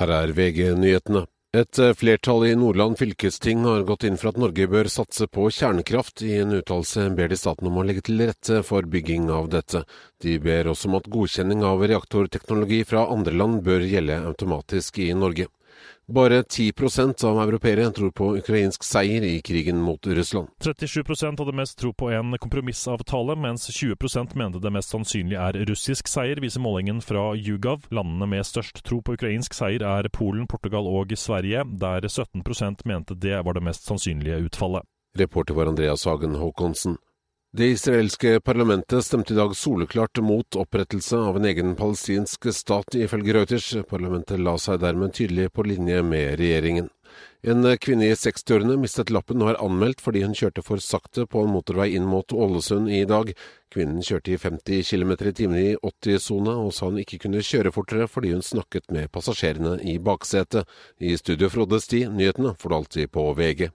Her er VG-nyhetene. Et eh, flertall i Nordland fylkesting har gått inn for at Norge bør satse på kjernekraft. I en uttalelse ber de staten om å legge til rette for bygging av dette. De ber også om at godkjenning av reaktorteknologi fra andre land bør gjelde automatisk i Norge. Bare 10% av europeere tror på ukrainsk seier i krigen mot Russland. 37 hadde mest tro på en kompromissavtale, mens 20% mente det mest sannsynlig er russisk seier, viser målingen fra Jugav. Landene med størst tro på ukrainsk seier er Polen, Portugal og Sverige, der 17% mente det var det mest sannsynlige utfallet. Reporter var Andreas Hagen Håkonsen. Det israelske parlamentet stemte i dag soleklart mot opprettelse av en egen palestinsk stat, ifølge Reuters. Parlamentet la seg dermed tydelig på linje med regjeringen. En kvinne i 60-årene mistet lappen og er anmeldt fordi hun kjørte for sakte på en motorvei inn mot Ålesund i dag. Kvinnen kjørte i 50 km i timen i 80-sona, og sa hun ikke kunne kjøre fortere fordi hun snakket med passasjerene i baksetet. I studio Frode Sti, nyhetene får du alltid på VG.